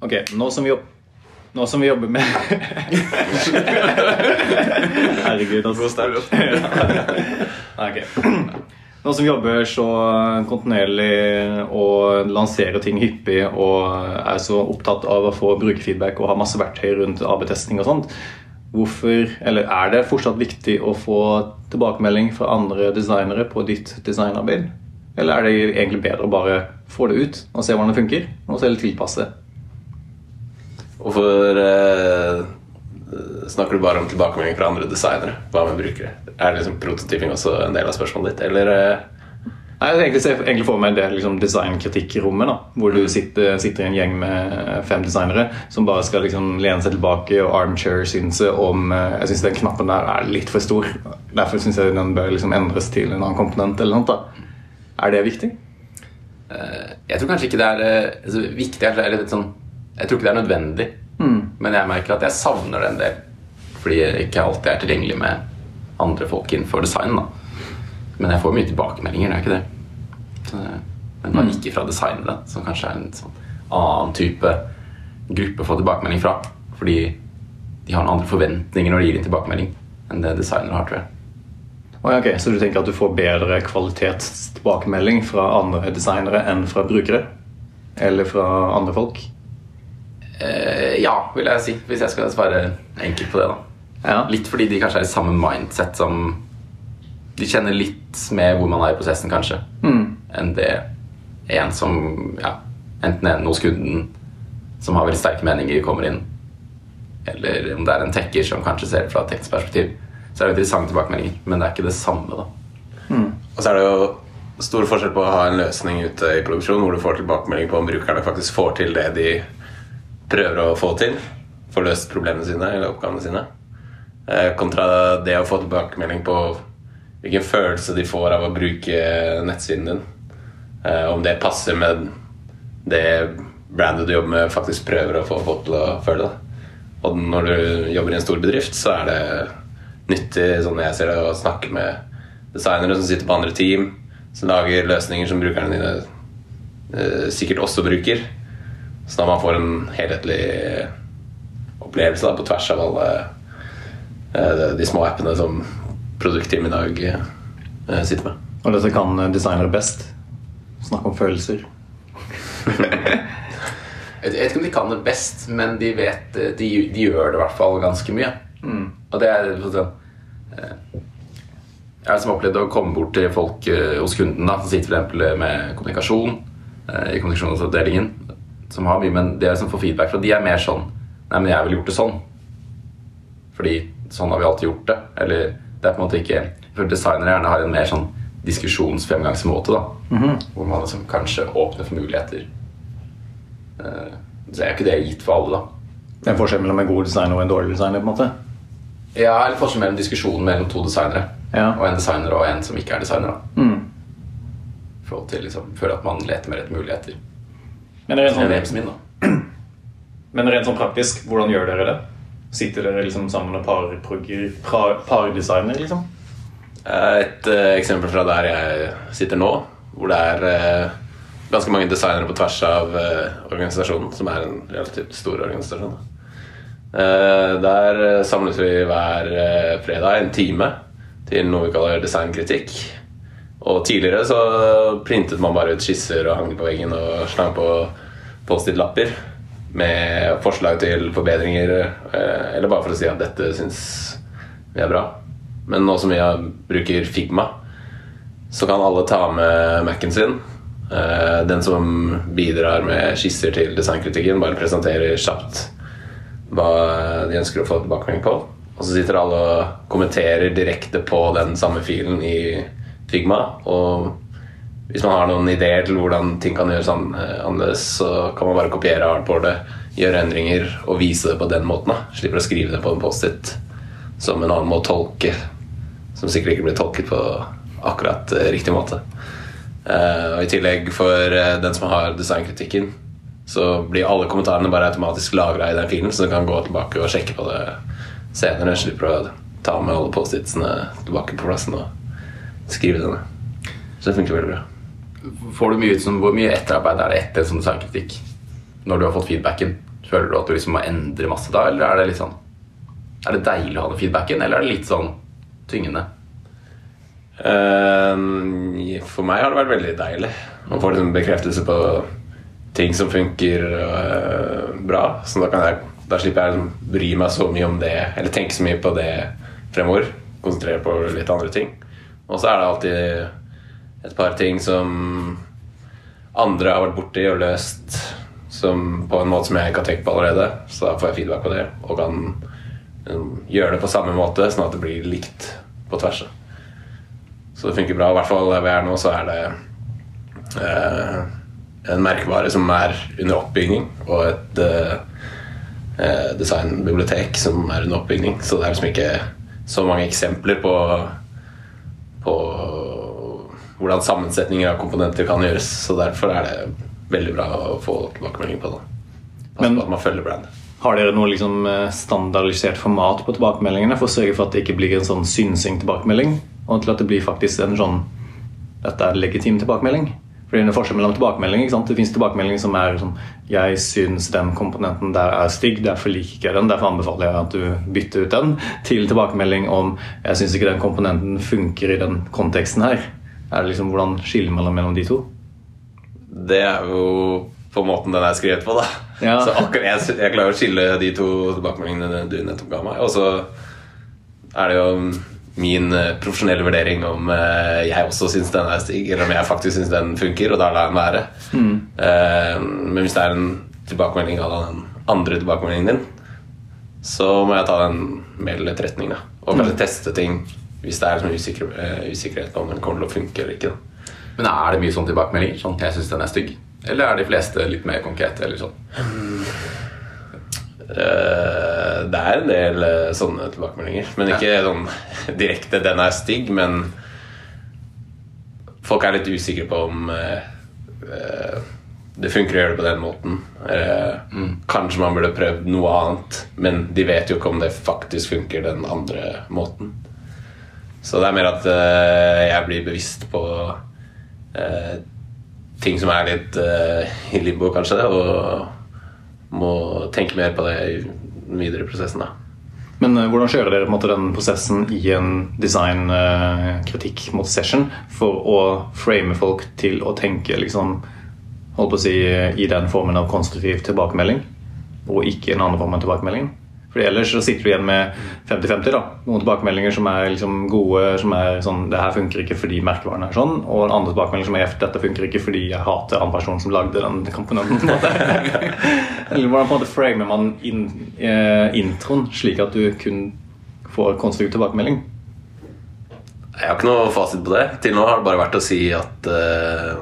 Ok, nå som vi, nå som vi jobber med Herregud, altså. God start. Nå som vi jobber så kontinuerlig og lanserer ting hyppig og er så opptatt av å få brukerfeedback og har masse verktøy rundt AB-testing og sånt, hvorfor, eller er det fortsatt viktig å få tilbakemelding fra andre designere på ditt designarbeid? Eller er det egentlig bedre å bare få det ut og se hvordan det funker, og så tilpasse? Hvorfor eh, snakker du bare om tilbakemelding fra andre designere? Hva med brukere? Er liksom prototyping også en del av spørsmålet ditt, eller eh, Nei, jeg egentlig ser egentlig for meg det liksom designkritikkrommet, da, hvor du sitter, sitter i en gjeng med fem designere som bare skal liksom lene seg tilbake og armchair-synse om eh, Jeg syns den knappen der er litt for stor. Derfor syns jeg den bør liksom endres til en annen komponent. eller noe. da. Er det viktig? Eh, Jeg tror kanskje ikke det er altså, viktig Det eller litt sånn, Jeg tror ikke det er nødvendig. Men jeg merker at jeg savner det en del. Fordi jeg ikke alltid er tilgjengelig med andre folk innenfor design. da. Men jeg får mye tilbakemeldinger, det er ikke det. Så, men da ikke fra designere, som kanskje er en sånn annen type gruppe å få tilbakemelding fra. Fordi de har noen andre forventninger når de gir en tilbakemelding, enn det designere har, tror jeg. Oh, ja, ok, Så du tenker at du får bedre kvalitetstilbakemelding fra andre designere enn fra brukere? Eller fra andre folk? Eh, ja, vil jeg si, hvis jeg skal svare enkelt på det. da. Ja. Litt fordi de kanskje er i samme mindset som De kjenner litt med hvor man er i prosessen, kanskje, enn det en som ja, enten en hos kunden som har veldig sterke meninger, kommer inn, eller om det er en tekker som kanskje ser det fra et teknisk perspektiv. Så er det interessante tilbakemeldinger, men det er ikke det samme, da. Og så er det jo stor forskjell på å ha en løsning ute i produksjon hvor du får tilbakemelding på om brukerne faktisk får til det de prøver å få til. Få løst problemene sine eller oppgavene sine. Eh, Kontra det å få tilbakemelding på hvilken følelse de får av å bruke nettsiden din. Eh, Om det passer med det brandet du jobber med, faktisk prøver å få folk til å føle det. Og når du jobber i en stor bedrift, så er det nyttig sånn jeg ser det, å snakke med designere som sitter på andre team, som lager løsninger som brukerne dine eh, sikkert også bruker. Så da man får en helhetlig opplevelse da, på tvers av alle eh, de små appene som produktteam i dag eh, sitter med. Og dette kan designere best. Snakke om følelser. Jeg vet ikke om de kan det best, men de vet de, de gjør det i hvert fall ganske mye. Og det er sånn eh, Jeg har liksom opplevd å komme bort til folk eh, hos kunden da, som sitter for eksempel med kommunikasjon eh, i kommunikasjonsavdelingen, som har mye, men det er liksom får feedback fra de er mer sånn Nei, men jeg ville gjort det sånn. Fordi sånn har vi alltid gjort det. Eller det er på en måte ikke For designere gjerne har en mer sånn diskusjonsfremgangsmåte, da. Hvor man liksom kanskje åpner for muligheter. Eh, Så er jo ikke det gitt for alle, da. Det er en forskjell mellom en god designer og en dårlig designer. på en måte. Ja, eller forskjell mellom diskusjonen mellom to designere. Ja. Og en designer og en som ikke er designer. da. I forhold til liksom, føle at man leter mer etter muligheter. Men rent, Det sånn, det min, da. men rent sånn praktisk, hvordan gjør dere det? Sitter dere liksom sammen med parprogger- par- pardesigner, liksom? Et uh, eksempel fra der jeg sitter nå, hvor det er uh, ganske mange designere på tvers av uh, organisasjonen, som er en relativt stor organisasjon. Eh, der eh, samles vi hver eh, fredag en time til noe vi kaller designkritikk. Og tidligere så printet man bare ut skisser og hang på veggen og slang på Post-It-lapper med forslag til forbedringer, eh, eller bare for å si at dette syns vi er bra. Men nå som vi bruker Figma, så kan alle ta med Mac-en sin. Eh, Den som bidrar med skisser til designkritikken, bare presenterer kjapt hva de ønsker å få tilbakemelding på. Og så sitter alle og kommenterer direkte på den samme filen i Figma. Og hvis man har noen ideer til hvordan ting kan gjøres eh, annerledes, så kan man bare kopiere hardboardet, gjøre endringer og vise det på den måten. da. Slipper å skrive det på en Post-It som en annen må tolke. Som sikkert ikke blir tolket på akkurat eh, riktig måte. Eh, og I tillegg for den som har designkritikken, så blir alle kommentarene bare automatisk lagra i den filen, så du kan gå tilbake og sjekke på det senere. Slipper å ta med alle post-itsene tilbake på plassen og skrive det ned. Så det funker veldig bra. Får du mye ut som, Hvor mye etterarbeid er det etter sånn sangkritikk? Når du har fått feedbacken? føler du at du liksom må endre masse da, eller er det litt sånn Er det deilig å ha den feedbacken, eller er det litt sånn tyngende? Uh, For meg har det vært veldig deilig å få liksom bekreftelse på ting som funker uh, bra. Så da, kan jeg, da slipper jeg å bry meg så mye om det, eller tenke så mye på det fremover. Konsentrere på litt andre ting. Og så er det alltid et par ting som andre har vært borti og løst som på en måte som jeg ikke har tenkt på allerede. Så da får jeg feedback på det og kan um, gjøre det på samme måte, sånn at det blir likt på tvers. Så det funker bra. I hvert fall der vi er nå, så er det uh, en merkevare som er under oppbygging, og et uh, designbibliotek som er under oppbygging. Så det er liksom ikke så mange eksempler på hvordan sammensetninger av komponenter kan gjøres. Så derfor er det veldig bra å få tilbakemelding på det. Passe Men- på at man følger brandet. Har dere noe liksom eh, standardisert format på tilbakemeldingene for å sørge for at det ikke blir en sånn synsing tilbakemelding, og til at det blir faktisk en sånn dette er legitim tilbakemelding? For det er en forskjell mellom tilbakemeldinger. ikke sant? Det fins tilbakemeldinger som er sånn Jeg syns den komponenten der er stygg, derfor liker jeg den. Derfor anbefaler jeg at du bytter ut den. Til tilbakemelding om Jeg syns ikke den komponenten funker i den konteksten her. Er det liksom Hvordan skiller man mellom de to? Det er jo på måten den er skrevet på, da. Ja. Så akkurat jeg, jeg klarer å skille de to tilbakemeldingene du nettopp ga meg. Og så er det jo min eh, profesjonelle vurdering om eh, jeg også syns den er stig, eller om jeg faktisk syns den funker, og da lar jeg den være. Mm. men hvis det er en tilbakemelding av den andre tilbakemeldingen din, så må jeg ta den mer til etterretning. da. Og kanskje teste ting hvis det er liksom usikker, eh, usikkerhet om den kommer til å funke eller ikke. da. Men er det mye sånn tilbakemeldinger? Sånn 'jeg syns den er stygg'? Eller er de fleste litt mer konkrete? eller sånn? Eh, det er en del eh, sånne tilbakemeldinger. Men ikke sånn direkte 'den er stygg', men folk er litt usikre på om det funker å gjøre det på den måten. Mm. Kanskje man burde prøvd noe annet, men de vet jo ikke om det faktisk funker den andre måten. Så det er mer at uh, jeg blir bevisst på uh, ting som er litt uh, i limbo, kanskje, og må tenke mer på det i den videre prosessen. da. Men hvordan kjører dere måte den prosessen i en designkritikk mot session for å frame folk til å tenke liksom, holdt på å si, i den formen av konstruktiv tilbakemelding, og ikke en annen form av tilbakemelding? Fordi Ellers så sitter du igjen med 50-50. da. Noen tilbakemeldinger som er liksom gode, som er sånn 'Det her funker ikke fordi merkevaren er sånn', og en andre tilbakemelding som er 'Dette funker ikke fordi jeg hater han personen som lagde den komponenten'. på en måte. Eller hvordan på en måte framer man in, eh, introen slik at du kun får konstruktiv tilbakemelding? Jeg har ikke noe fasit på det. Til nå har det bare vært å si at uh,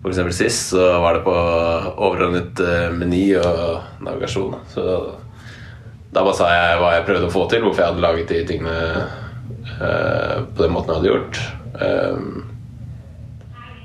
For eksempel sist så var det på overordnet uh, meny og navigasjon. Så da bare sa jeg hva jeg prøvde å få til, hvorfor jeg hadde laget de tingene eh, på den måten jeg hadde gjort. Um,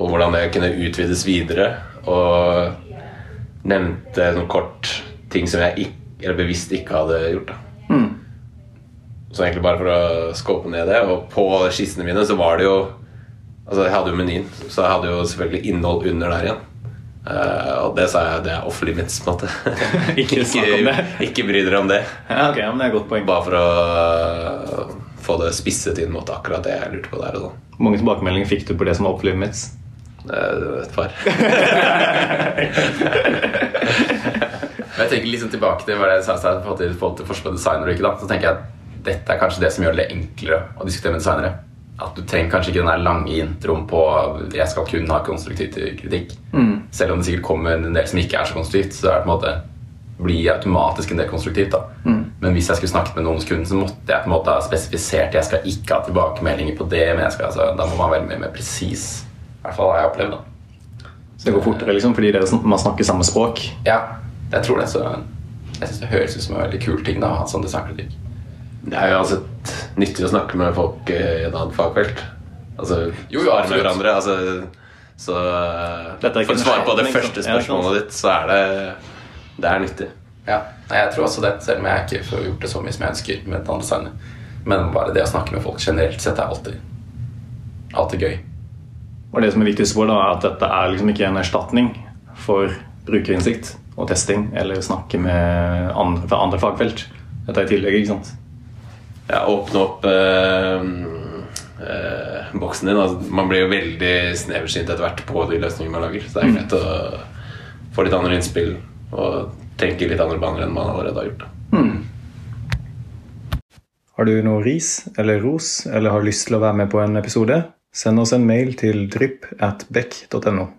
og hvordan det kunne utvides videre. Og nevnte sånn kort ting som jeg ikke, eller bevisst ikke hadde gjort. da så egentlig bare for å skåpe ned det. Og på skissene mine så var det jo Altså jeg hadde jo menyen, så jeg hadde jo selvfølgelig innhold under der igjen. Uh, og det sa jeg det er off limits, på en måte. Ikke snakk om det. ikke bry dere om det. Ja, ok, men det er et godt poeng. Bare for å uh, få det spisset inn mot akkurat det jeg lurte på der og sånn. Hvor mange tilbakemeldinger fikk du på det som var off limits? Uh, Et par. Men jeg tenker liksom tilbake til hva jeg sa i forhold til forskjell på designer og ikke. da, Så tenker jeg at dette er kanskje det som gjør det enklere å diskutere med designere. At du trenger kanskje ikke den der lange introen på 'jeg skal kun ha konstruktiv kritikk'. Selv om det sikkert kommer en del som ikke er så konstruktivt, så er det på en måte blir automatisk en del konstruktivt. da. Men hvis jeg skulle snakket med noen hos kunden, så måtte jeg på en måte ha spesifisert jeg skal ikke ha tilbakemeldinger på det. men jeg skal, altså, Da må man være mer, mer presis. I hvert fall har jeg opplevd. det. Så det går fortere liksom, fordi sn- man snakker samme språk? Ja, jeg tror det. Så jeg syns det høres ut som en veldig kul ting da, å ha sånn designkritikk. Det er jo uansett nyttig å snakke med folk eh, i et annet fagfelt. Altså Jo, jo, svare med hverandre. Altså, så Dette ikke For å svare på det første? Ja, spørsmålet ditt, så er det Det er nyttig. Ja, Nei, jeg tror også det, selv om jeg ikke får gjort det så mye som jeg ønsker med et annet designer. Men bare det å snakke med folk generelt sett er alltid, alltid gøy. Og det som er viktigst for da, er at dette er liksom ikke en erstatning for brukerinnsikt. og testing, eller snakke med andre fra andre fagfelt. Dette er i tillegg, ikke sant? Ja, åpne opp eh, eh, boksen din. Altså, man blir jo veldig sneversynt etter hvert på de løsningene man lager. Så det er greit å få litt andre innspill og tenke litt andre baner enn man allerede har gjort. Har du noe ris eller ros, eller har lyst til å være med på en episode? Send oss en mail til drypp at beck.no.